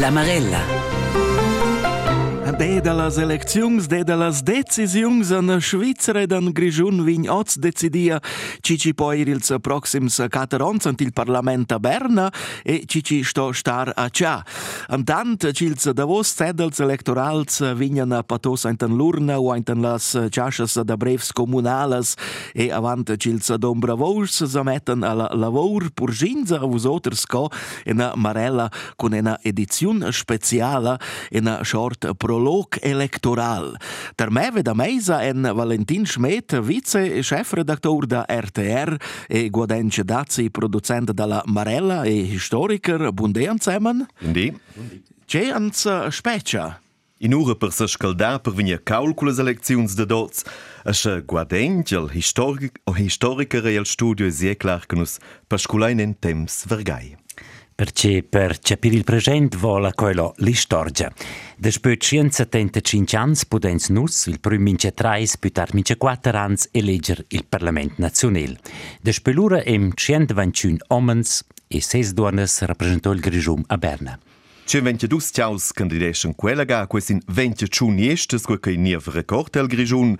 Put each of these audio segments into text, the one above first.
La dedala z elecțiungs, decisiungs în Švicre, dan grijun vin oț decidia, cici poiril să proxim să cateronț în il parlamenta Berna, e cici sto star acea. În tant, cil să davos sedel electoral să vină patos în lurna o în las ceașă să da brevs comunalas, e avant cil să dombravoș să zameten la lavor purginza avuzotrsco, în marella cu una edițiun specială, în short prolog blog electoral. Der Meve da Meisa en Valentin Schmidt, vice-chefredaktor da RTR e Guadence Dazzi, producent della Marella e historiker. Buongiorno zusammen. Buondì. C'è ans specia? In ora per se scaldar per venire calcolo le elezioni de dots, a se guadenti il historic, historiker e il studio è clar che nus pasculain in temps vergai. Perché percepire il presente vola quello li storgia. Despöt 175 anni podens nus, il prüm mince 3 putar mince 4 ans eleger il Parlament Nazionale. Despelura em 121 omens e 6 duanas rappresentò il grigium a Berna. C'è 22 ciaus candideschen quella ga, questo in 20 ciuniestes, quel che nieva record al grigium.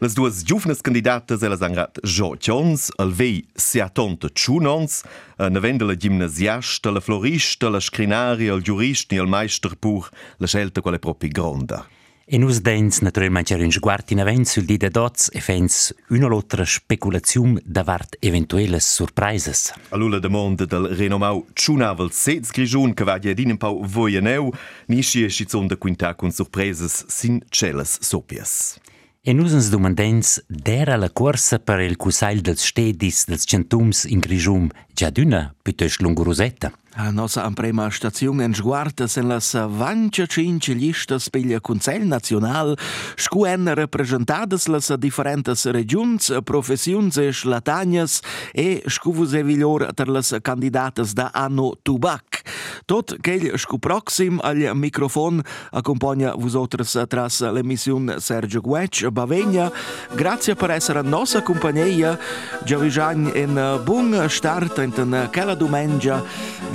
Las duas giuvnas candidatas elas han rat Jo Jones, al vei seatonta tschunons, na venda la gimnasiasta, la florista, la scrinaria, il giurista e il meister pur, la scelta quale proprio gronda. E nus dens naturalmente c'era un sguardo in avanti sul di dots e fens una l'altra speculazione davart eventuelle sorprises. Allora domanda del renomau Tschunavol Sez Grigiun che va di un pau voianeu, nisci e schizon da quinta con sorpreses sin celas sopias. E nusën së dëmëndens dera lë korse për el kusajl dhe të shtedis dhe të qëntums ingrizhum gjadyna për të shlunguruzeta. A nossa prima stazione in sguarda sen las 25 listas per il Consell Nacional, scuen rappresentadas las differentes regions, professiuns e slatagnas e scuvus e viglior ter las candidatas da anno tubac. Tot quel scu proxim al microfon accompagna vosotras tras l'emissione Sergio Guec Bavegna. Grazie per essere a nostra compagnia. Giavigian in buon start in quella domenica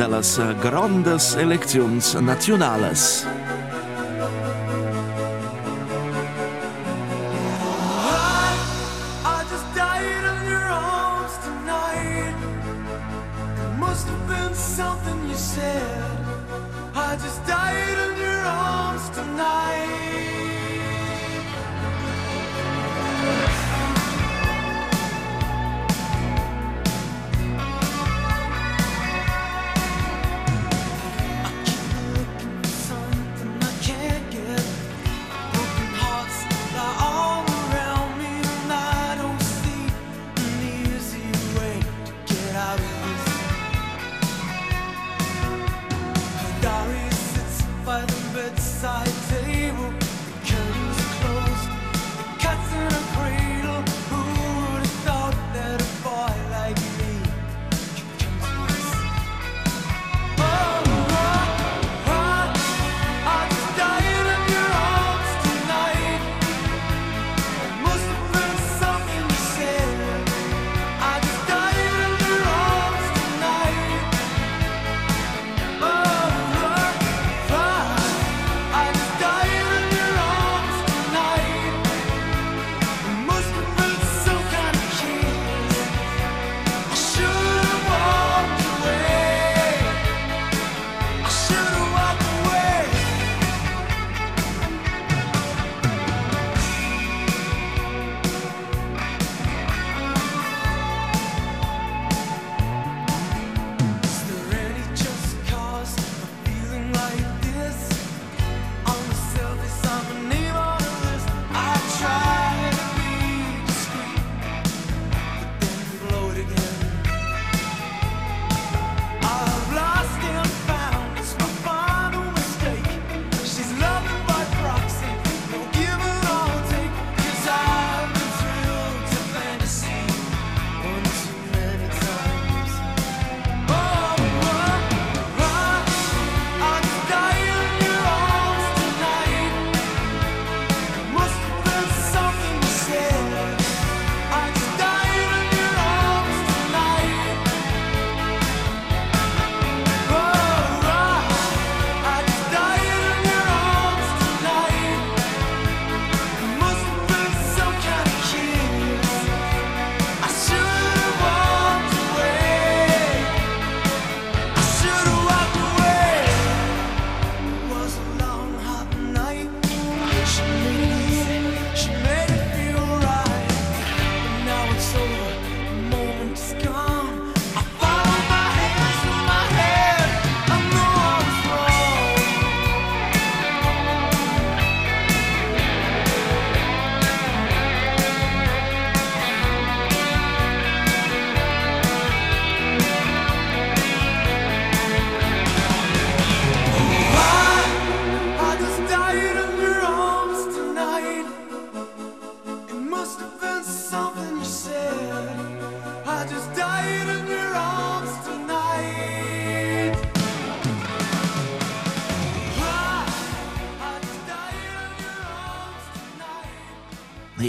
las grandes eleccions nacionales.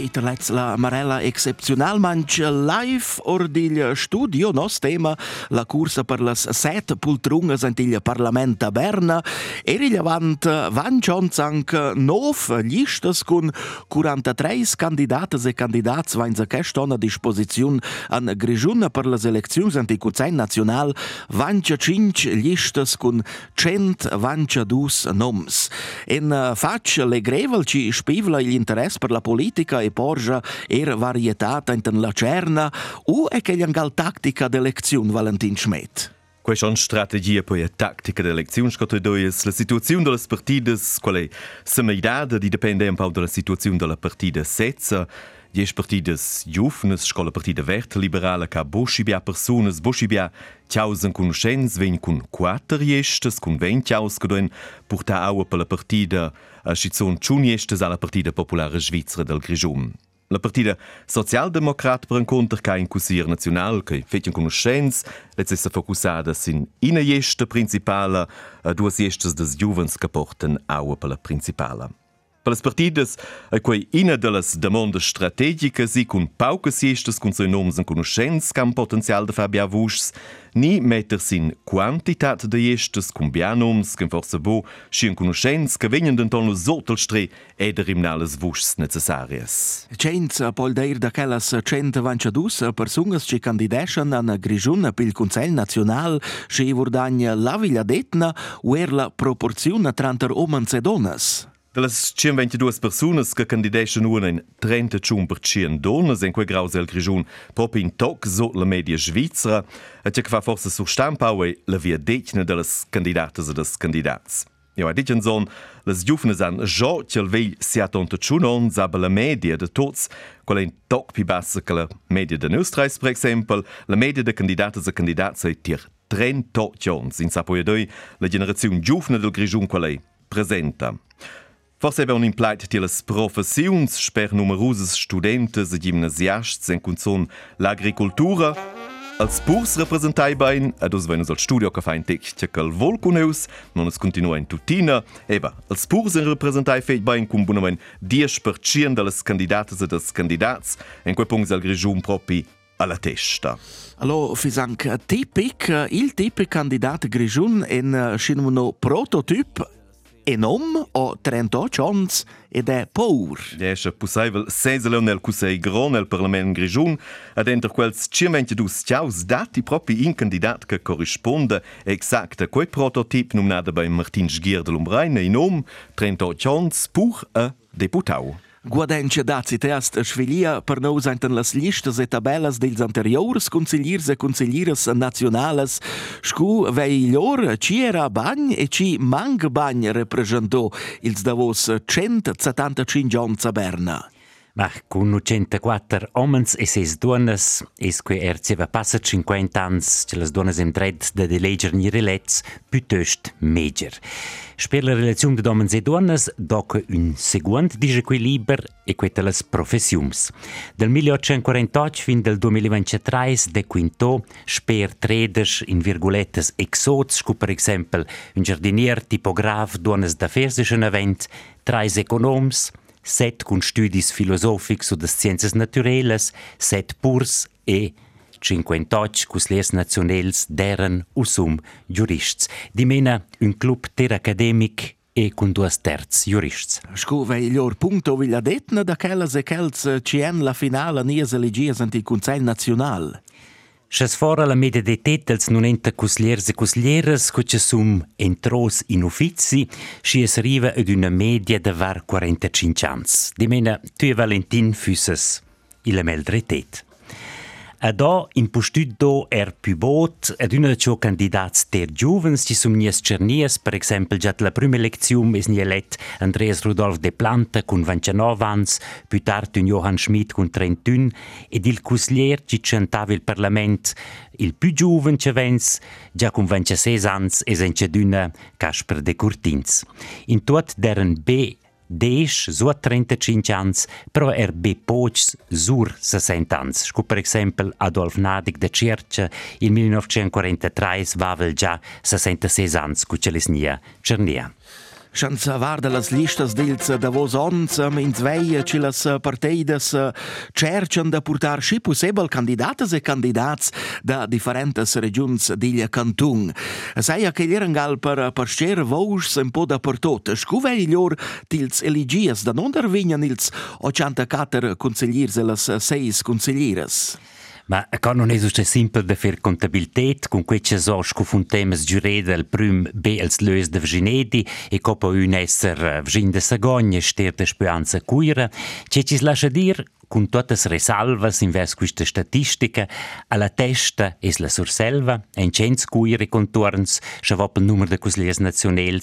Peter Letz la Marella excepcional manch live or digl studio nos tema la cursa per las set pultrungas ant il Parlament a Berna. E rilevant van anc nov listas con 43 candidates e candidats vain a quest'ona disposiziun an Grigiuna per las elecziuns ant il Consell Nacional vancia cinc listas con 122 noms. En fac le grevel ci spivla gli interess per la politica e porja era varietata in la cerna o è che gal tattica d'elezione Valentin Schmidt? Questa è una strategia per la tattica d'elezione che tu la situazione delle partite, qual è la dipende un po' dalla situazione della partita stessa. Dies partidas giufnes, scola partida verde liberale ca boschibia personas, boschibia tjausen conoscenz, ven cun quattro jestes, cun ven tjaus che doen porta aua per a schizon chun jestes alla partida popolare svizzera del Grigium. La partida socialdemocrat per un conter ca in cusir nacional che fetien conoscenz, lezze se focusada sin ina jeste principala a duas jestes des juvens che porten aua per la principala. pelas partidas, aqui uma das demandas estratégicas e com poucas estas com seus nomes em conhecimento, com potencial de fazer avus, nem meter sin quantitat quantidade de estas com bianomes, com força boa, sem conhecimento, que venham de então os outros três e de rimnales vus necessárias. Cents, pol deir daquelas cent vanchadus, personas que candidescem na grijuna pelo Conselho Nacional, se vordagna la villadetna, uer la proporziona tranter homens donas. Dalas 122 persunas che candidescan una in 30% donnas in quel graus el grigiun proprio in toc so la media svizzera e che fa forse sur stampaue la via decna delas candidatas e des candidats. Ja, a ditchen son, las giufnes an jo cel vei sia tonta chunon zaba la media de tots, qual in toc pi bassa che la media de Österreich, per exempel, la media de candidatas e candidats è tir 30 gions, in sapoiadoi la generazione giufne del grigiun qual è presenta. Forse aveva un implait di las professiuns, sper numeroses studentes e gimnasiasts en cunzon l'agricultura, als purs representai bain, ed us venus al studio che fa in tec che cal vol cuneus, non es continua in tutina, eba, als purs en representai feit bain cum bunamen 10% delas candidates e des candidats, en quei punct al grigium propi alla testa. Allora, fisanc tipic, il tipic candidat grigiun en scinuno prototyp enom o 38 ans ed è paur. Esce possibile sesele nel cusei gron nel Parlament Grigiun ed enter quels 122 ciaus dati propri in candidat che corrisponde exact a quei prototip nominada bei Martin Sgier de Lumbrain enom 38 ans pur a deputau. Guadence dazi test svilia per nous enten las listas e tabellas dels anteriors consigliers e consiglieras nacionales scu vei lor ci era bagn e ci mang bagn representò ils davos 175 ans a Berna. Ma con 84 omens e 6 duonas, es que erceva passat 50 ans, ce las duonas im dred de deleger ni relets, pütöst meger. Per la relazione di uomini e donne doc un seguente disequilibrio e questa le professioni. Dal 1848 fin al 2023 de quinto per traders in virgolette exotici, come per esempio un jardinier tipograf, donne d'affari, un event, tre economi, set con studis filosofics o das sciences naturelas, set purs e 58 cusliers nationels deran usum jurists. Dimena un club teracademic e con due terz jurists. Scuve il loro punto vi l'ha detto da quella se quels eh, CM la finale nies elegies anti Consiglio Nazionale. Schas fora la media de tetels non enta cusliers e cuslieres cu ce sum entros in uffizi, si es riva ed una media de var 45 ans. Di mena, tu e Valentin füsses il meldretet. Ado impostuddo er più bot ed una ciò candidats ter giuvens ci sum nies cernies, per exempel giat la prima elezium es nie elet Andreas Rudolf de Planta cun 29 ans, più tard un Johann Schmidt cun 31 ed il cuslier ci cantava il parlament il più giuven ce vens, già cun 26 ans es en d'una Casper de Curtins. In tot deren B Deix so 35 ans, però er be pocs sur 60 ans. Scu per exempel Adolf Nadig de Cerce in 1943 vavel già 66 ans cu ce lesnia Cernia. Senza varda las listas dils davos ons ins veia che las parteidas cerchan da portar sci possibel candidatas e candidats da differentes regions d'Iglia Cantun. Saia che l'erangal per pascer vous un po da per tot. Scuvei lor tils eligias da non dervignan ils 84 consigliers e las 6 consiglieres. Ma kanë unë esu që simpël dhe firë kontabilitet, kun kwe që zosh ku fund temës gjyrede lë be als lëjës de vëzhinedi, e copo po unë esër vëzhin dhe së gonjë, shtirë dhe shpëjanë së kujrë, con tutte le risalve invers queste statistica, alla testa è la surselva, in cento cuire contorns, scavò il numero di cuslies nazionali,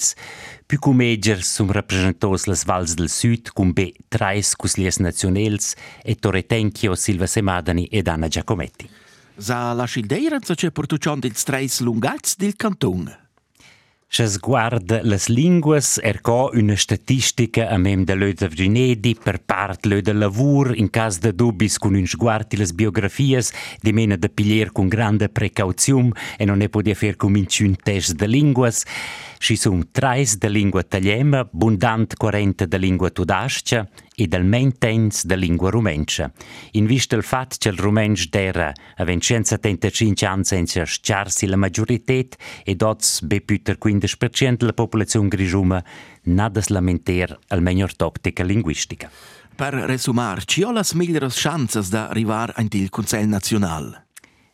più commedier sono rappresentati le valls del sud con ben tre cuslies nazionali e Torretenchio, Silva Semadani ed Anna Giacometti. Sa la Schildeira, so c'è portucion dels treis lungats del canton. Se sguarda las linguas, er co una statistica a mem de löda vrinedi per part löda lavur in cas de dubis con un sguardi las biografias di mena de piglier con grande precauzium e non ne podia fer cominci un test de linguas. Ci sun trais de lingua tagliema, bundant 40 de lingua tudascia e del maintens de lingua rumencha. In vista il fat che il rumench d'era a 175 anni senza sciarsi la maggiorità e dots be püter 15% della popolazione grigiuma nadas lamenter al meglio toptica linguistica. Per resumar, ci ho las migliores chances da arrivar il Consiglio Nazionale?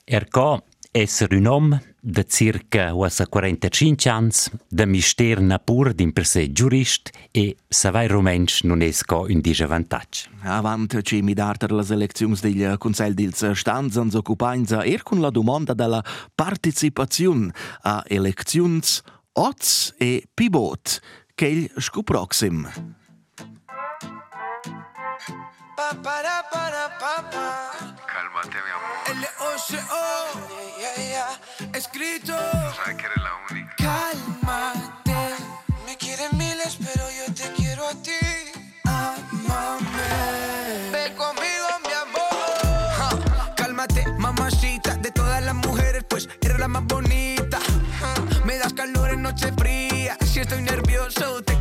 Erco esser un om de circa 45 ans, de mister napur din per se giurist e savai romensch non esco un disavantatg. Avant ci mi darter las elecziuns del Consell dils Stands ans occupains er con la domanda della participazione a elecziuns oz e pibot, che il scuproxim. Pa, para, para, pa, pa. Cálmate, mi amor. L-O-C-O. Yeah, yeah, Escrito. Sabes que eres la única. Cálmate. Me quieren miles, pero yo te quiero a ti. Amame. Ven conmigo, mi amor. Ja, Cálmate, mamacita. De todas las mujeres, pues eres la más bonita. Ja, Me das calor en noche fría. Si estoy nervioso, te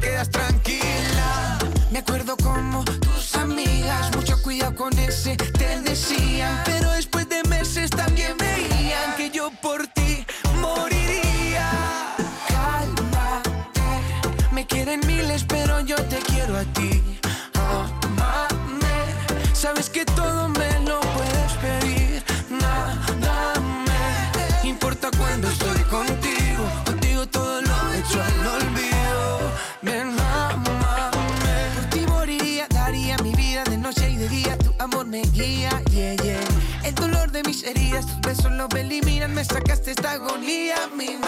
agonía, mi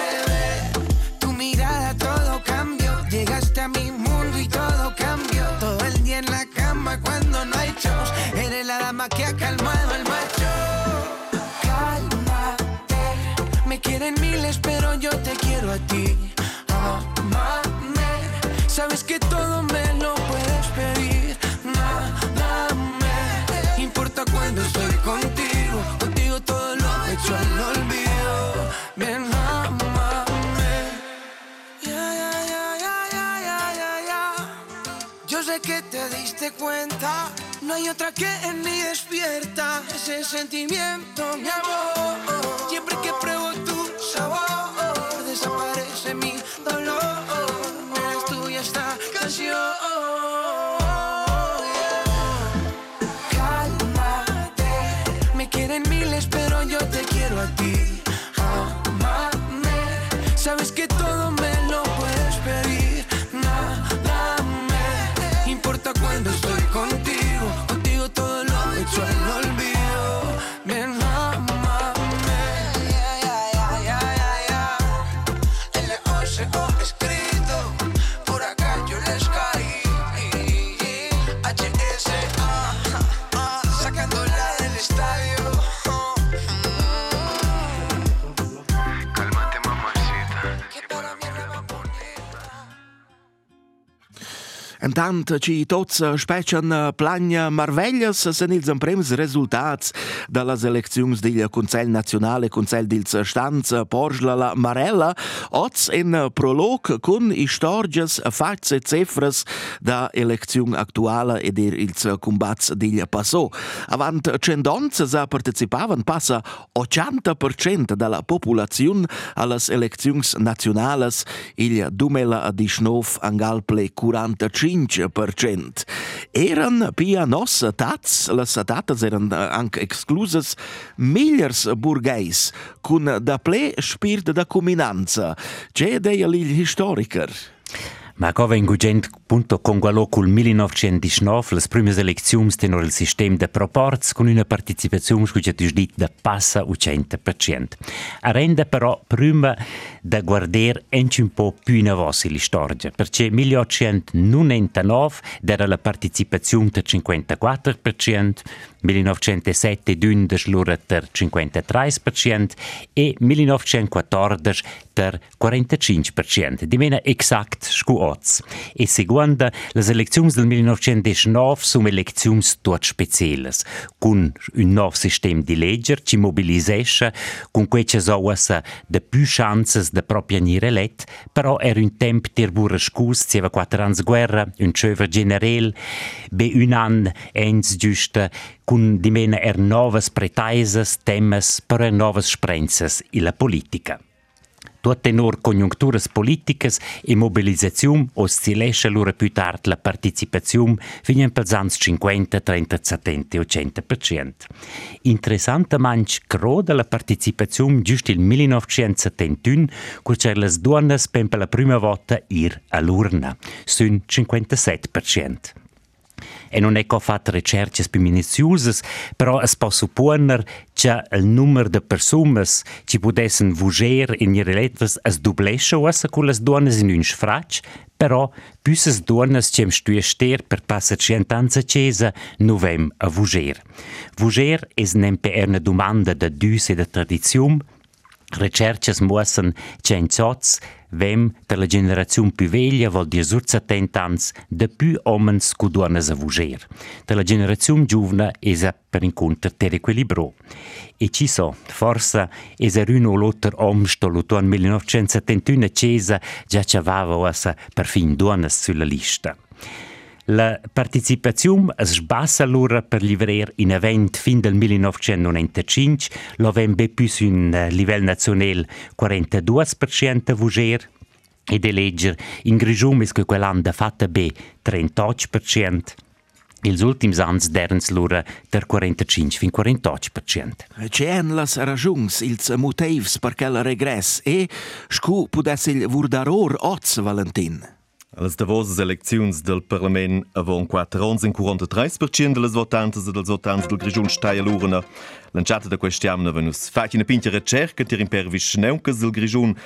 otra que en mí despierta ese sentimiento, mi amor. Intant ci tots speccian plagna marveglias sen ils emprems resultats da las elecziuns del Consell Nacional e Consell dils Stanza Porgla la Marella, oz en prolog con istorgias fats e cefras da eleziun actuala ed er ils combats del passo. Avant cendonzas a partecipavan passa 80% dalla populazione allas elecziuns nacionalas il 2019 angalple 45%. 10%. Eran pianos tats, las datas eran anche exclusas migliers burgheis, cun da ple spirda da cuminanza. Ce ideea li historiker? Ma cova in gugent punto con quello col 1919 le prime elezioni tenor il sistema de proports con una partecipazione che tu dit da passa u 100%. A rende però prima da guardare anche un po' più in avanti la storia, perché 1899 era la partecipazione del 54%, 1907 d'un de slura ter 53% e 1914 ter 45%. Di mena exact scu oz. E seguanda, as eleições de 1919 são eleczions tuot speciales, cun un nov de di leger que mobilisesce, cun que oas de più chances de propria nir elet, però er tempo temp tir burra se zieva quattro de guerra, um chefe general, be um ano, com giusta, novas pretaises, temas, para novas esperanças e la política. Tuot tenor conjuncturas politicas e mobilisazione oscillesce lura più tard la participazione fino pels ans 50, 30, 70 o 100%. Interessante manch croda la participazione giusto il 1971, quando c'erano le donne per la prima volta ir all'urna, sun 57%. E non ho fatto ricerche più minuziose, però es può supporre che il numero di persone che potessero vugere in ihre letras es dublesce con le donne in un sfrac, però più le donne che ster per passare cent'anza cesa non vem a vugere. Vugere è nempe una domanda di dus e di tradizione, Recerches muossen soz, vem per la generazione più veglia vol dir sur 70 ans de più omens cu donnes a vuger. Per la generazione giovane esa per incontro ter equilibro. E ci so, forse esa un o l'altro om sto l'autunno 1971 cesa già c'aveva ossa per fin donnes sulla lista. La participazione sbassa allora per livrer in event fin del 1995, lo vembe più su un livello nazionale 42% vuger ed elegger in Grigiumis che quell'anno fatta be 38%. Els ultims ans derens lura der 45 fin 48%. C'en las ragiuns, ils motius per quel regress e scu pudess il vurdaror oz Valentin. Als de wose Selektiuns del Parlament awer an Quaterons en kurante 30perchendeles Votantes del Sotans del Griun Steierlorener. L'enchatte der Questiamne wennus Fachine pintere Tscherket ir impervis Schneukes del Griun,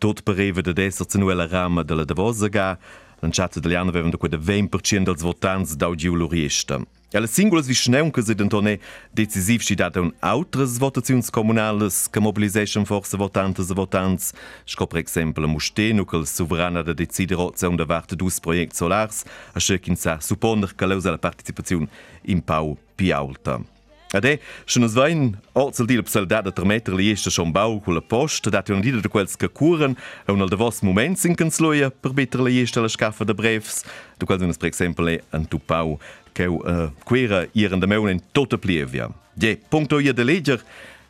tot berewe de deserzenuelle Rame delle de Wose ga, l'enchatte de Jannewen de kwe de 20 Percent als Votans daudjiuloriechte. Alle singulas visneuncas ed antone decisiv si data un altres votaziuns comunales que mobilisation forza votantes e votants, sco per exempel a Musteno che il sovrana da decidere opzione da varte dus project solars, a scekin sa supponer che leusa la participazione in pau pi alta. Ade, schon es wein, orzel di la psaldada ter metter li esce schon bau con la post, dat un dida de quels che curen, e un al de vos moments in cansloia per better li esce la scaffa de brevs, de quels unes per exempel an tu pau, che uh, quera ieren de meun in tota plievia. Je, punto ia de leger,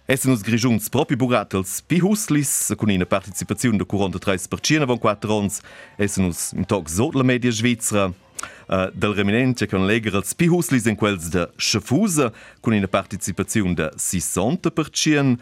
Essen uns grigiuns propi buratels pi huslis, con una participazione de 43% avant 4 ans, essen uns in toc sot la media svizzera, Uh, del reminente con legerels pihuslis en quels de Schefuse cun ina participaziun de 60 pertschien,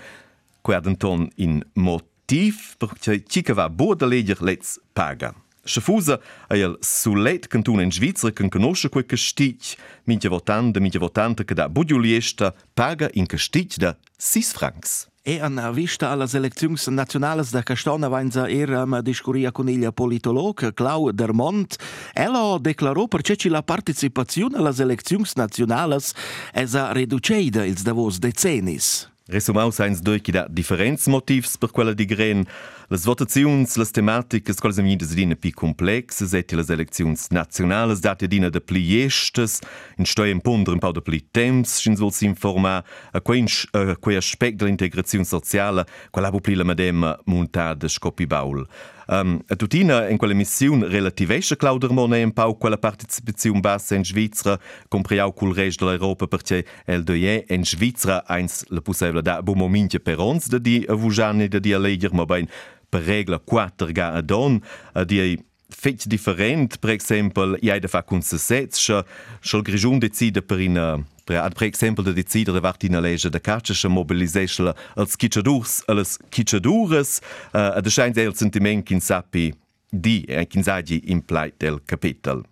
quadenton in motiv per chicawa boda leger lets paga. Schefuse eiel sulet cantun en Schweizer can conosce quei castig, mintia votante, mintia votante che da budiuliesta paga in castig de 6 francs. Ena višta alla selecțiuns naționales de Castona vainza eram discuria con il politolog Clau Dermont. Ela declarò per ceci la participazione alla selecțiuns naționales esa reduceida ils davos decenis. Resumaus eins doi da differents motivs per quella di Gren Las votaziuns, las tematicas, quals am jidas dina pi complexes, et las elecziuns nationales date dina de pli jestes, in stoi en ponder un pau de pli temps, schins vol si informa, a quei, a quei aspect de l'integrazione sociale, qual abu pli la medema muntà de scopi baul. Um, a tutina in quella missione relativesce Clauder Monet un pau quella partecipazione bassa in Svizzera, compriau col resto dell'Europa perché el de in Svizzera eins la possibile da bu momentje per ons de di a vujani de di a leger, ma ben per regla quattro ga ad on, a die fetg different, per exempel, i ai da fa cun se sez, scha, scha il grigiun decide per ina ad per exempel de decider de vart ina lege de cartesche mobiliseschla als kitschadurs, als kitschadures, uh, eh, ad scheint el sentiment in sapi di Kinsagi impleit del Kapitel.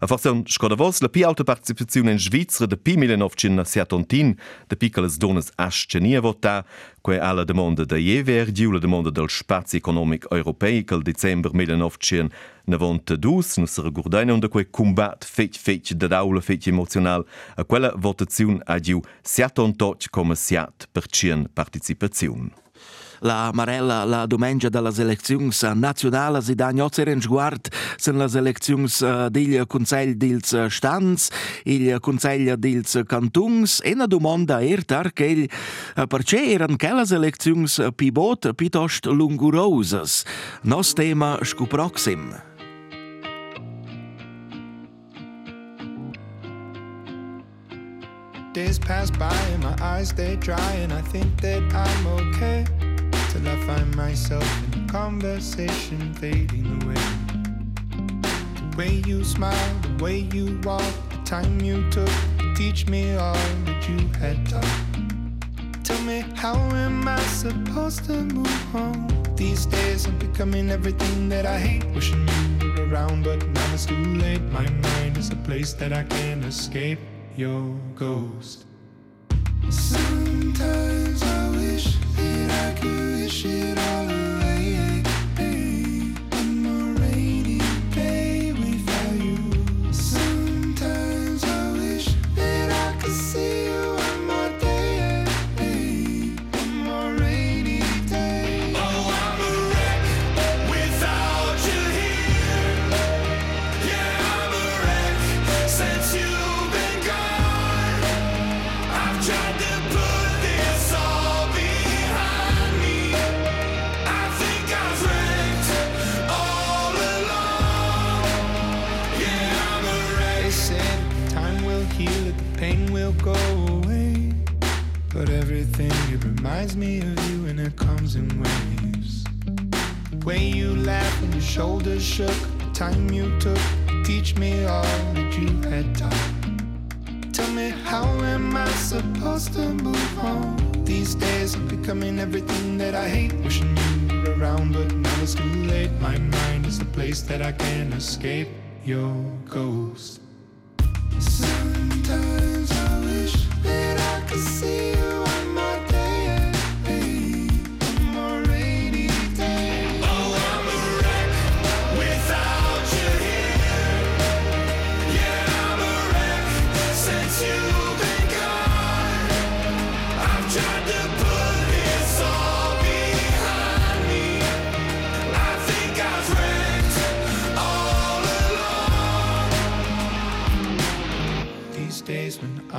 A fason Skodavos la pi alta participazione in Svizra de pi milenovcin na Seatontin, de piccales donas ascenia vota, quae alla demanda da jever diu la demanda del spazi economic europei col december 1992 nus regurdaina unda quae combat feit feit da daula feit emozional, a quella votaziun adiu Seatontoc come Seat per cien participazione. La Marella la domenica delle elezioni nazionali si dà in sguard sono le elezioni del Consiglio dels Stans, il Consiglio dels Cantons e una domanda ertar che perché erano quelle elezioni pivot piuttosto lungurose. Nos tema scu proxim. Days pass by and my eyes stay dry and I think that I'm okay till I find myself in a conversation fading away. The way you smile, the way you walk, the time you took to teach me all that you had taught. Tell me, how am I supposed to move on? These days I'm becoming everything that I hate. Wishing you were around, but now it's too late. My mind is a place that I can't escape your ghost. Sometimes I wish that I could this shit out. Reminds me of you and it comes in waves. The way you laughed and your shoulders shook, the time you took to teach me all that you had taught. Tell me, how am I supposed to move on? These days I'm becoming everything that I hate. Wishing you were around, but now it's too late. My mind is a place that I can't escape your ghost. Sometimes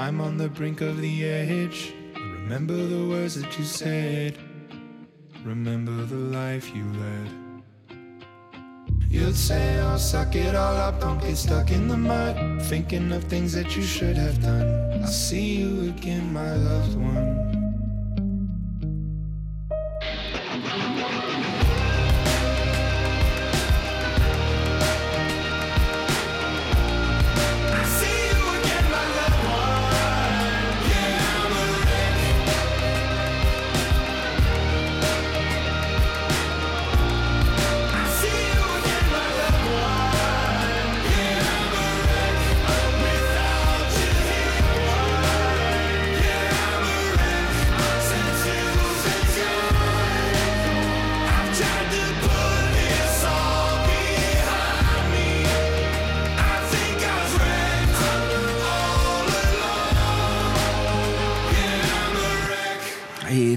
I'm on the brink of the edge, remember the words that you said. Remember the life you led. You'd say, I'll oh, suck it all up, don't get stuck in the mud. Thinking of things that you should have done. I'll see you again, my loved one.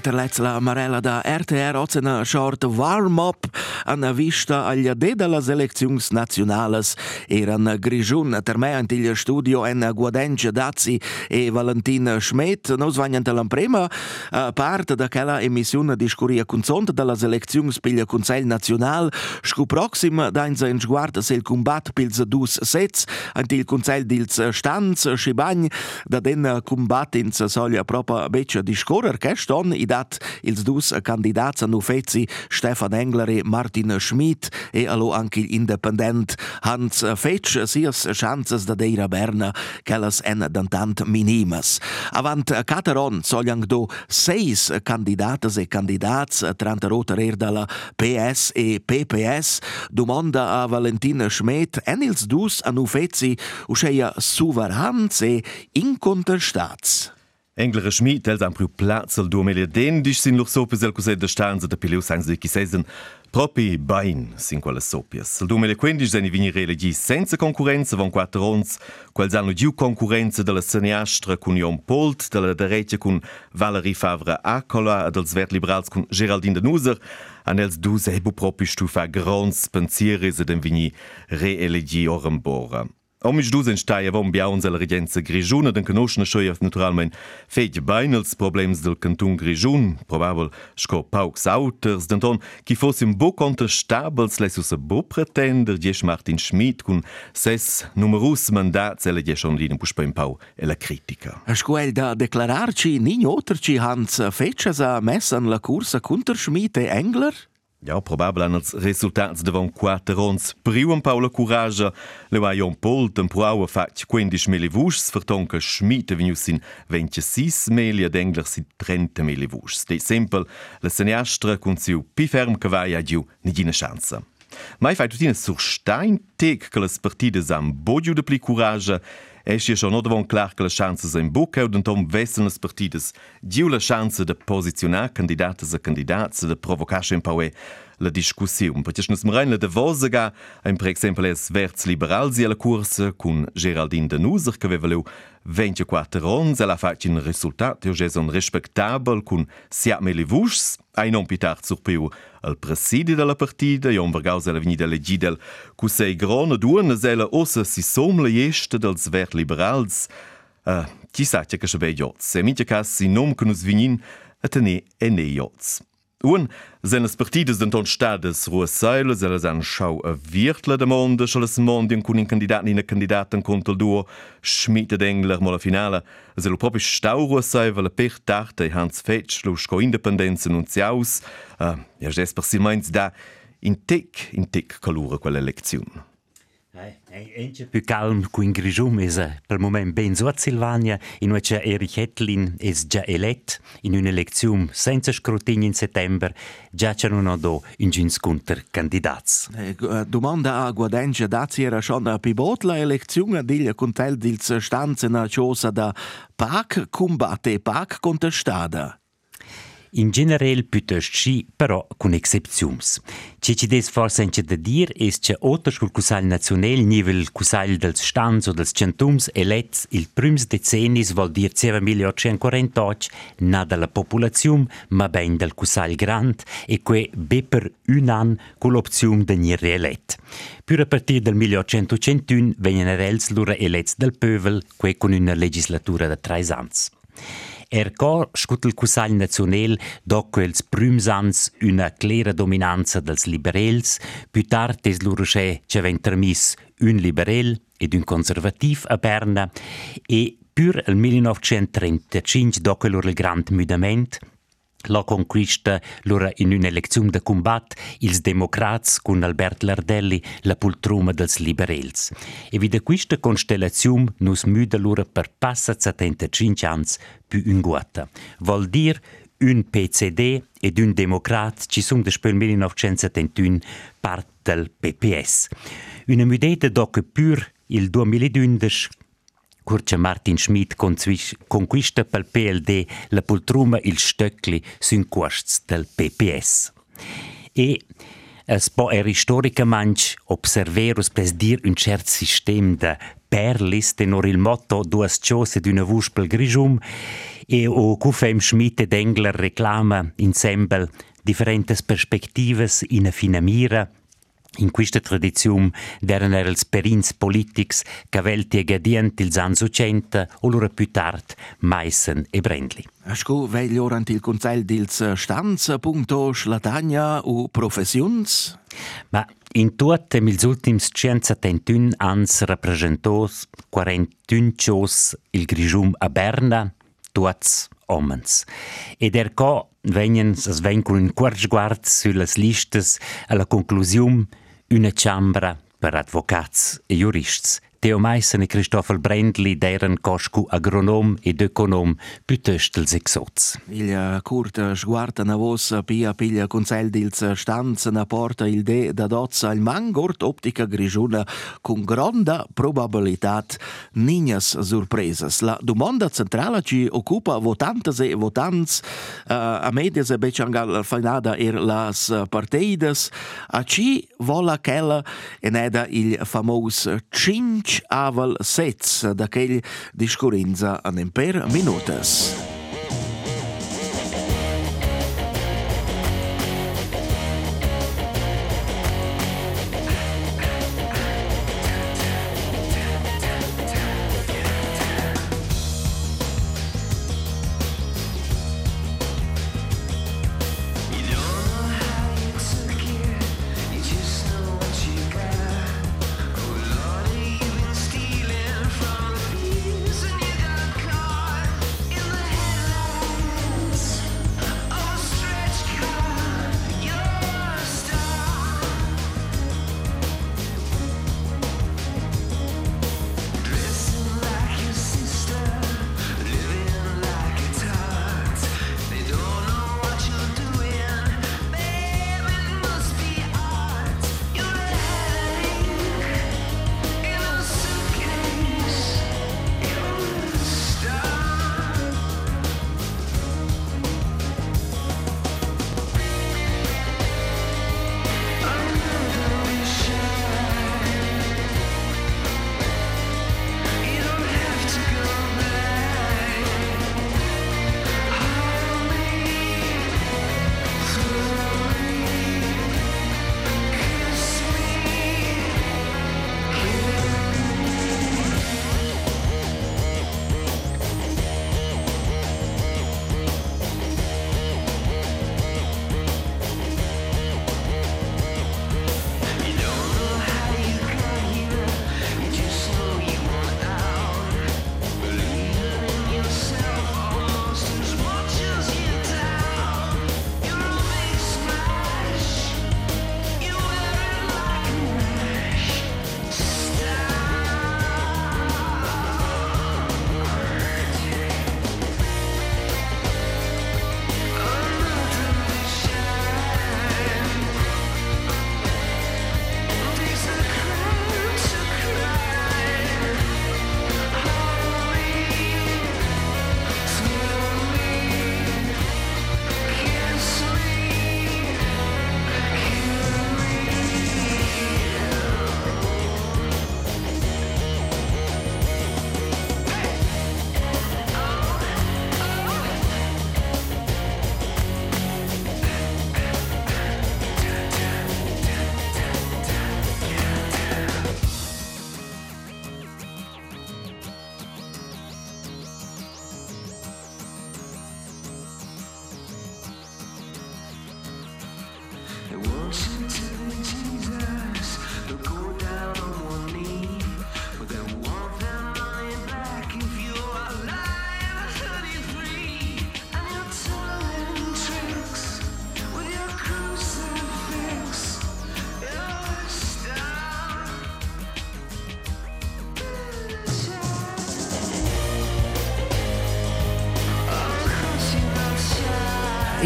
Terlez la Marella da RTR oz una short warm-up an vista agli de della seleczions nazionales eran Grigiun ter me ant il studio en Guadengia Dazzi e Valentin Schmidt. Nos vagnan la prima uh, part da quella emissione di scuria consont della seleczions pil Consell National scu proxim da in sein sguard se il combat pils dus sets ant il Consell dils Stanz Schibagn da den combat ins solia propa beccia di scorer che i dat ils dus candidats an ufezi Stefan Engler e Martin Schmidt e allo anche independent Hans Fetsch sias chances da deira Berna kellas en dantant minimas. Avant Cateron sogliang do seis candidatas e candidats tranta rota dalla PS e PPS domanda a Valentina Schmidt en ils dus an ufezi uscheia suverans e incontestats. englere Schmied dels an Plazel do mele den Dich sinn loch sope sel kosé de Stern se de Pileus ein se kisäisen. Propi bain sin quale sopies. Sel do mele quindi se vinirele gi senza konkurrenze van quattrons, quel sanno diu konkurrenze della Seneastra cun Jon Polt, della Dereche cun Valerie Favre Acola, dels Wert Liberals cun Geraldine de Nuser, an els du se hebu propi stufa grons pensiere se den vini reelegi orembora. Omisch dus en staia vom biauns alla regenza Grigiuna den conoscena schoief naturalmein feit bein els problems del canton Grigiun, probabel sco paucs auters, denton chi fossim bo contestabels lesus a bo pretender diesch Martin Schmidt cun ses numerus mandats ella diesch on linen puspa in pau e la critica. Scuel da declararci ni oterci Hans Fetschas a messan la cursa contra Schmidt e Engler? Ja, probabel han els resultats devon quattro ons priu en Paula Courage, le va Jon Pol temporau a fac 15 mili vuschs, vertonca Schmidt venius sin 26 mili ed Engler sin 30 mili vuschs. De sempel, la cineastra cun siu pi ferm che vai a giu nidina chanza. Mai fai tutina sur stein tec che las partidas am bogiu de pli courage, Es ist schon oder von klarkele Chancen im Bucke und um wessenes Partides die Chance de positionar Kandidaten und Kandidaten de provocaschen Power la discussiun. Perché nos mrenle de Vosega, ein per ähm, exempel es Verts Liberal sie la Kurse cun Geraldine Denuser che aveva 24 ons, ella fatg in resultat un respectabel cun siat melivuschs, ai non pitar surpiu al presidi della partida, i onvergaus alla venida legidel cu sei grona duonas ella ossa si somla jesta dels ver liberals. Ah, uh, chissà che che se bei jots, e minchia cas si nom che nos vinin a tenir ene. Un senes Partides den ton Staades Roes Seile selle en Schau a Wirtle dem Monde schëlles Mon den kunin Kandidaten ine Kandidaten kontel duo, schmiete d'engler mal a Finale, selo propich Stauroes sei well Pech dacht ei Hans Fetsch loch go Independenzen und ze aus. Uh, ja Jesper si meins da in Tick in Tick kalure quelle Lektiun. Ence più calm qui in Grigium es eh, per moment ben so Silvania, in cui Erich Hettlin es già elet in un'elezione senza scrutinio in settembre, già c'erano do in gins contro candidats. Eh, Domanda a Guadengia Dazzi era schon a pivot la elezione diglia contel dils stanze na cosa da PAC combatte PAC contestada. In general piuttosto sì, però con excepzions. Ci ci des forse anche da dir es che otters col Cusal Nazional nivel Cusal dels Stans o dels Centums elets il prims decennis vol dir 7848 na dalla popolazione ma ben dal Cusal Grand e que be per un an con l'opzione de nir reelet. Pur a partir del 1881 vengono elets del pövel, que con una legislatura de tres ans. Erco scut il Cusagl Naziunel doc els prüms ans una clara dominanza dels liberels, più tard es l'urusce che ven termis un liberel ed un conservativ a Berna e pur il 1935 doc lur il grand mudament la conquista lura in un'elezione de combat ils democrats con Albert Lardelli la pultruma dels liberels. E vid questa constellazione nus müda lura per passa 75 ans più un guata. Vol dir un PCD ed un democrat ci sun despel 1971 part del PPS. Una mudeta doc pur il 2011 Curce Martin Schmidt conquista pel PLD la poltruma il stöckli sun quarts del PPS. E es po er historicamente observerus pes dir un cert sistem de perlis, tenor il motto duas ciose d'una vuspel grigium, e o Kufem Schmidt ed Engler reclama insieme differenti perspectives in a fina mira, in questa tradizione erano els perins politics che velti e gadienti ils anni 80 o loro più tardi Meissen e Brendli. Asco veglio orant il Consiglio dils Stanza, punto Schlatagna u Professions? Ma in tutte ils ultims 171 ans rappresentos 41 cios il Grigium a Berna, tuts omens. Ed erco venien es ven con un quart sguard sulle listes alla conclusione una chambra per advocats e jurists. Teo Meissen e Christoffel Brendli deren coscu agronom ed econom piuttosto els exots. Il curta sguarda na vos pia piglia Consiglio dils Stanza na porta il de da dozza il mangort optica grigiuna con grande probabilità nignas surpresas. La domanda centrale ci occupa votantes e votants uh, a medias e becangal finada er las partidas a ci vola quella en eda il famos aval sets d'aquell discorrenza en per minutas.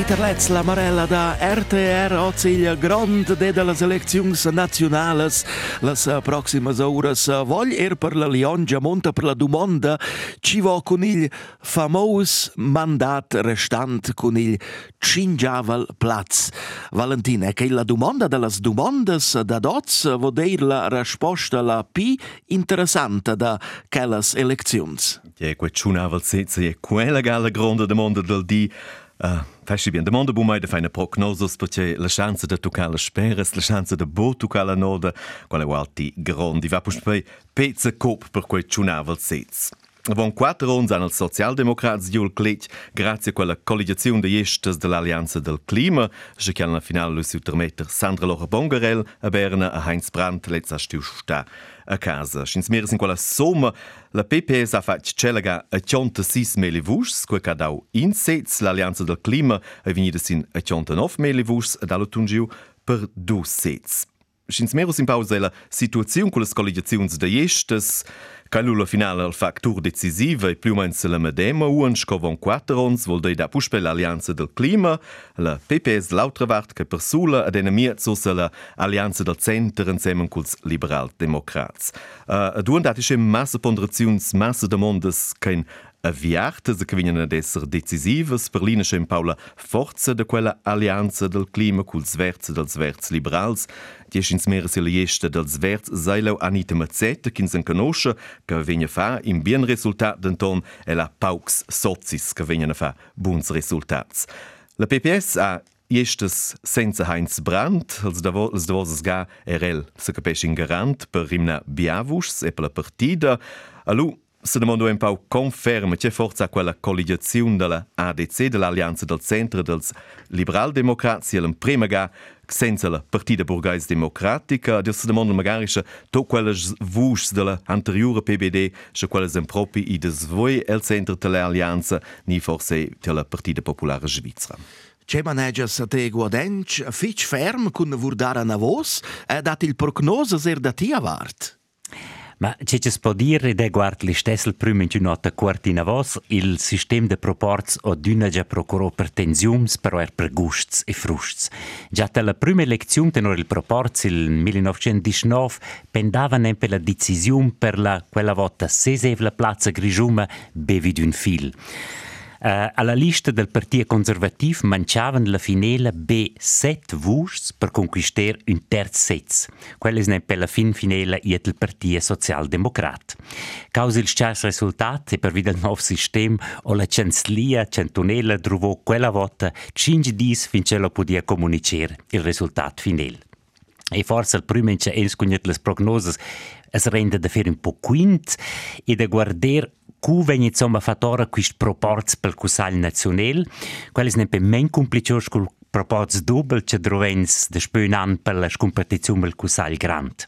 Iterlets la Marella da RTR Ozil Grand de de las eleccions nacionales las eh, proximas horas eh, er per la Liongia monta per la domanda ci vo con il famos mandat restant con il cingiaval plaz Valentina che la domanda de las domandas da dots vo deir la risposta la pi interessante da quellas eleccions. Ja, quet ciunavel sezza e quella gala grande domanda del di Uh, Feche bien de Monde bu meide feine prognosos poché le chance de tokale speres, le chance de bo tokale node, quale walti gron di va puspei pezze kop per quei tschunnavel sez. Von quattro ons hanno il socialdemocrats giul clec grazie a quella de gestes dell'Alleanza del Clima, che che alla finale lo si permetter Sandra Laura Bongarel a Berna a Heinz Brandt letza stiu sta a casa. Schins meres in quella somma la PPS ha fatto celega a 86 meli vus, quel che ha dau in sez l'Alleanza del Clima a venire sin a 89 meli vus ed allo tungiu per du sez. Sin mero in pausa la situaziun con las collegiaziuns da iestas, ca lula finale al factur decisiva e più mens la medema un scovon quattrons vol dei da puspe l'allianza del clima, la PPS l'autra che per sula ad enemia sus la allianza del centro insieme con i liberal democrats. Uh, Duan dati sche massa ponderaziuns, massa demandas che in kein avviarte se che vengono ad essere decisivas per l'ina in Paula forza de quella allianza del clima culs verts dels verts liberals die ins mera se liesta dels verts sailau Anita Mazzetta kin sen conosce che vegna fa in bien resultat denton e la paux socis che vegna fa buns resultats. La PPS ha Estes senza Heinz Brandt, als da als da ga RL se capisce in garant per rimna biavus e per la partida. Alu se demando un pau conferma c'è forza quella collegiazione della ADC, dell'Alleanza del Centro dels Liberal Democrati, la prima ga senza la Partida Burgais Democratica, se demanda magari se to quelles vus della anteriore PBD, se quelles en propi i des voi el centro dell'Alleanza, ni forse della Partida Popolare Svizzera. C'è maneggias a te guadenc, fitch ferm cun vurdara na vos, e dat il prognosa ser da ti avart. Ma c'è ci può dire de guard li stessel prima in nota quartina vos il sistema de proports o d'una già procurò per tensiums però er per gusts e frusts. Già la prima elezione tenor il proports il 1919 pendavan en per la decisione per la quella volta sesev la plaza grigiuma bevi d'un fil. Uh, alla lista del Partito Conservativ manciavan la finela B7 vus per conquistar un terz sez. Quella è per la fin finela il Partito Socialdemocrat. Causa il scias resultat e per via del nuovo sistema la Canzlia Centonella trovò quella volta 5 dis finché lo podia comunicare il risultato finale. E forse il primo in cognet le prognoses es rende da fer un po' quint e da guardare cu vegn insomma fat ora quist proports pel Cusal Nazionel, quelles ne pe men complicios col proports doppel che drovens de spön an per la competizione pel Cusal Grand.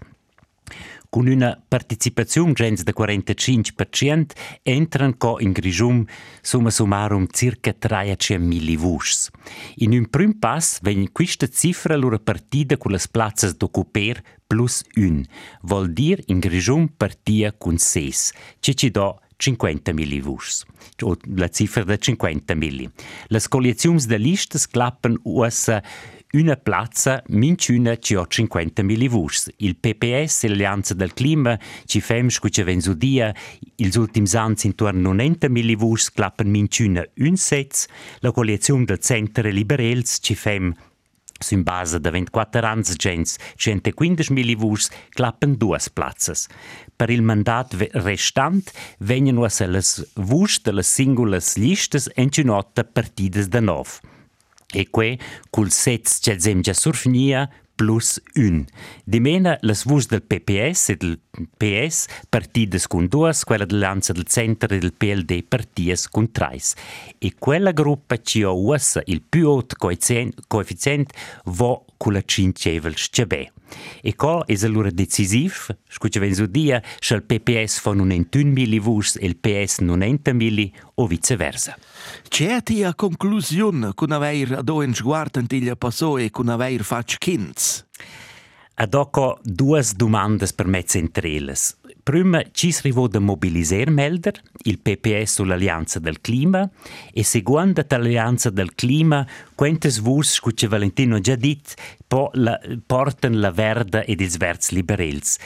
Con una participazione gens de 45% entran co in Grigium summa summarum circa 300.000 vus. In un prim pass vegn questa cifra lura partida con las plazzas d'occuper plus un, vol dir in Grigium partia con 6, che ci do 50 millivus, o la cifra da 50 milli. Le coalizioni de listas clappen ussa una plazza minciuna ci ho 50 millivus. Il PPS l'Alleanza del Clima ci fem scuce venzudia ils ultims ans intorno 90 millivus clappen minciuna un sez. La coalizione del Centre Liberels ci fem Sun base de 24 ans gens 115 millivus clappen duas plazzas. Per il mandat restant vengono a les vus de les singulas listas encinota partidas de nov. E que, cul sets che zem già surfnia, plus un. Di mena las vus del PPS e del PS partidas con duas, quella dell'Anza del Centro e del PLD partidas con trais. E quella gruppa ci ha il più alto coefficient vo con la cincevel scebè. E co es allura decisiv, scuce vens udia, schal PPS fa nun entun mili vus e il PS nun enta mili o viceversa. C'è a tia conclusione con aver ad un sguardo in tiglia e con aver fac kinds? Ad hoc due domande per me centrali. Prima, ci si rivolge a mobiliser melder, il PPS sull'Alleanza del Clima, e seconda, l'Alleanza del Clima, quantas vus, che Valentino già dit, po la, verda ed ils verts liberels.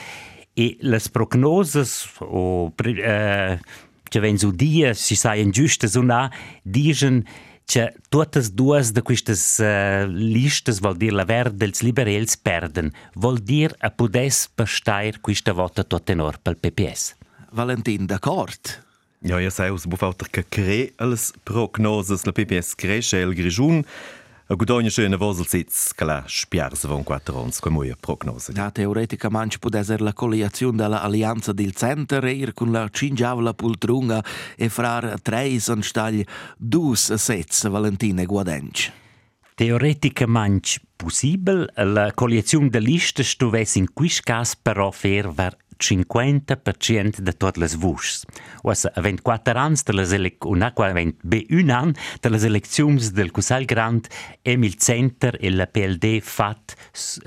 E las prognoses, o, eh, che vengono dia, si saien giustas o na, dicono që tuatas duas de quistas uh, listas vol dir la ver dels liberels perden, vol dir a pudes pastair quista vota tot tenor pel PPS. Valentin, d'acord. Ja, ja sei, us bufauter que cre alles prognoses la PPS cresce el grijun, A gudogna schöne Woselsitz, che la spiarse von quattro ons, come moia prognose. Ja, teoreticamente può essere la colliazione dell'alleanza del Center ir con la cingiavola poltrunga e frar treis anstagli dus sets Valentine Guadenc. Teoreticamente possibile, la collezione de liste stuvesse in questo caso però fer ver 50% de toate las vușs. O să avem 4 ani, de las elec- un aqua avem un an, de las elecțiuni del Cusal Grand, Emil Center e la PLD fat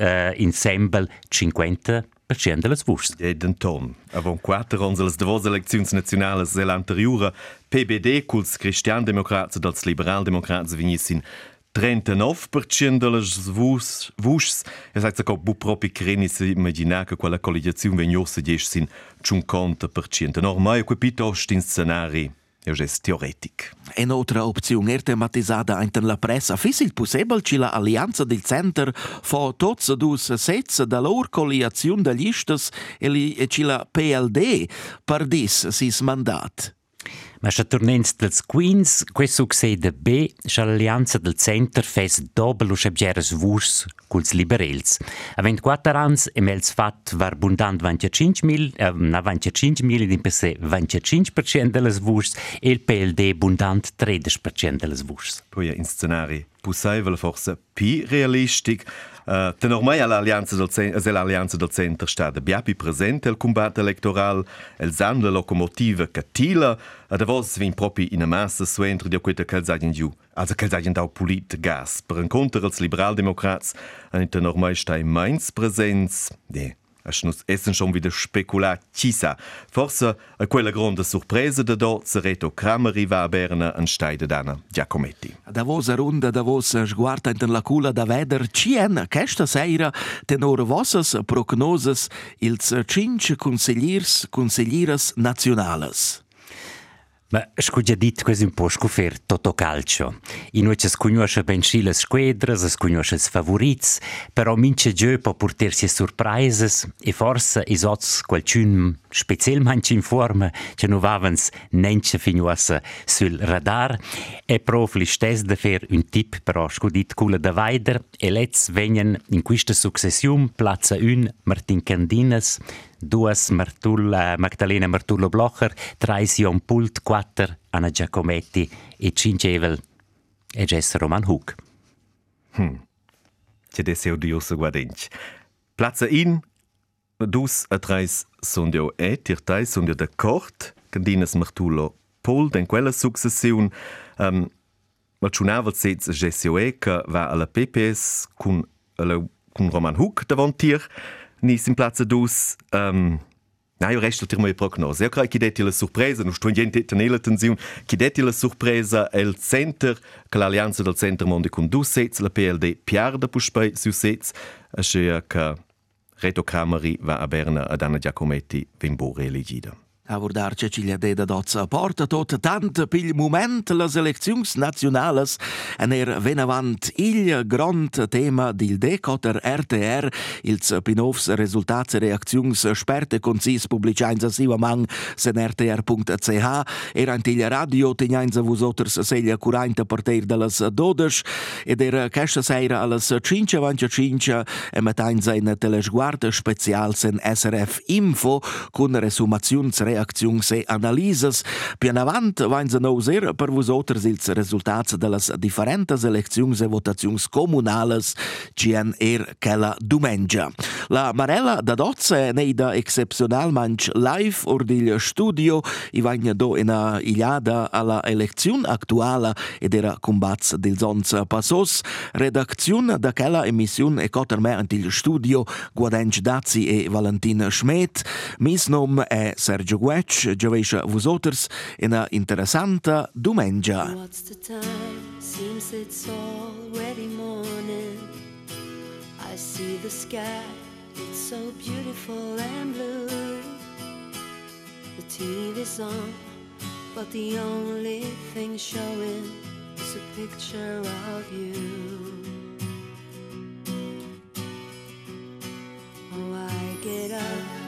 uh, ensemble 50% de las vușs. E den ton. Avon 4 ans las devos elecțiuni naționale zela anteriora, PBD, culs cristian-democrați, dels liberal-democrați, vinissin 39% delles vus, vuschs. E sagt che bu propi creni se immaginar che quella collegazione vegnosa diesch sin 50%. Normal, quei piuttosto in scenari è gest teoretic. E un'altra opzione è tematizzata in la pressa. Fissil possibile che l'alleanza del Center fa tutti e due sets da loro colliazione degli listas e che la PLD perdis sis mandat. Ma se tornens dels Queens, questo succede B, che l'alleanza del Center fes doppel us ebgeres vurs culs liberels. A 24 ans e mels fat var bundant 25 mil, eh, na 25 mil ed in per se 25% delles vurs e il PLD bundant 13% delles vurs. Poi in scenari possibile forse più realistic. Uh, ten ormai all'alleanza del, cen- es l'alleanza del centro sta più presente al combatto elettorale, el san la locomotiva catila, ad avos vin proprio in massa su entro di questa calzagien giù. Also calzagien dau polit gas. Per incontro als liberaldemocrats, an ten ormai sta in Mainz Präsenz. Nee. Es nus essen schon wieder spekulat chissà. Forse a quella grande sorpresa de dort se Reto Krameri va a Berna an Steide d'Anna Giacometti. Da vos a runda, da vos sguarda in la cula da veder cien questa sera tenor vossas prognoses ils cinque consigliers consiglieras nationales. Ma scu già dit quasi un po' scufer toto calcio. In cui si conosce ben sì le squadre, si conosce i favoriti, però mince giù può portarsi sorprese e forse i sots qualcun specialmente in forma che non avevano neanche finito sul radar e prof li stes de fer un tip però scu dit culla da weider e let's venien in questa successione Plaza 1 Martin Candinas duas Martulla, Magdalena Martullo Blocher, trais Ion Pult, quattro Anna Giacometti e cincevel e Jess Roman Hug. Hm. C'è de seu dios guadinch. Platz in dus a trais sundio e tirtais sundio de cort, candinas Martullo Pult, en quella successiun um, ehm, Mal schon auch, weil es jetzt Jesse Oeka war an der PPS, kun, kun Roman Huck davantiert. Nis in Plaza dus, um, Nein, io resto tir mai prognose. Io credo che detti la sorpresa, non sto niente nella tensione, che detti la sorpresa è il center, che l'alleanza del center mondi con due sets, la PLD piarda puspei su sets, e che Reto Krameri va a Berna ad Anna Giacometti vimbore elegida. A vordar Cecilia Deda dozza porta tot tant pil moment las eleczions nationales en er venavant il grand tema dil decoter RTR ils pinovs resultats reaczions sperte concis publicains a siva mang sen rtr.ch er ant il radio tegnains vos oters seglia curainta partir de las dodes ed er cascia seira a las 5.25 e metains in telesguarda special sen SRF Info con resumazions reaczioni e analisi. Più in avanti vanno a usare per voi altri i risultati delle differenti elezioni e votazioni comunali che er quella domenica. La Marella da Dozze neida excepcionalmente live or del studio i vagna do in a iliada alla elezione attuale ed era combats del zons passos. Redaktion da quella emissione e cotter me antil studio Guadenc Dazzi e Valentin Schmidt. Mis nom è Sergio Guec, giovescia vosoters in a interessanta domenica. What's the time? Seems it's already morning. I see the sky, it's so beautiful and blue. The TV's on, but the only thing showing is a picture of you. Oh, I get up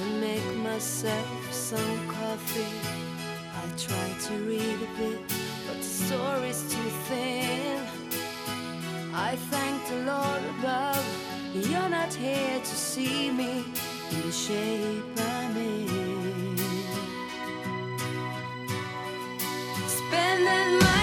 and make myself some coffee. I try to read a bit, but the story's too thin. I thank the Lord above, you're not here to see me in the shape I'm in. Spending my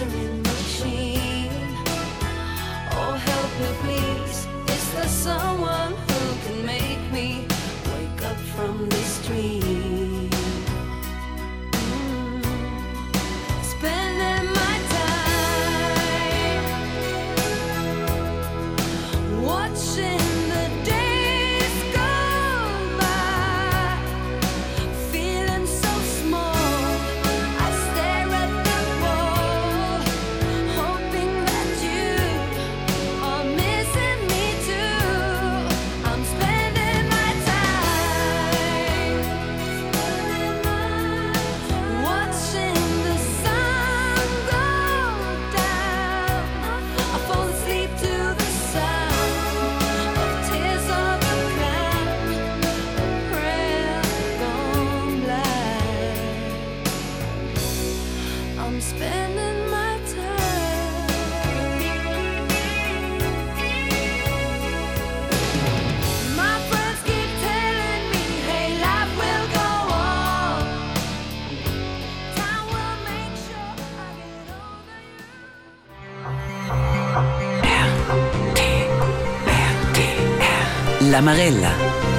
answering machine. Oh, help me, please. Is there someone Amarella.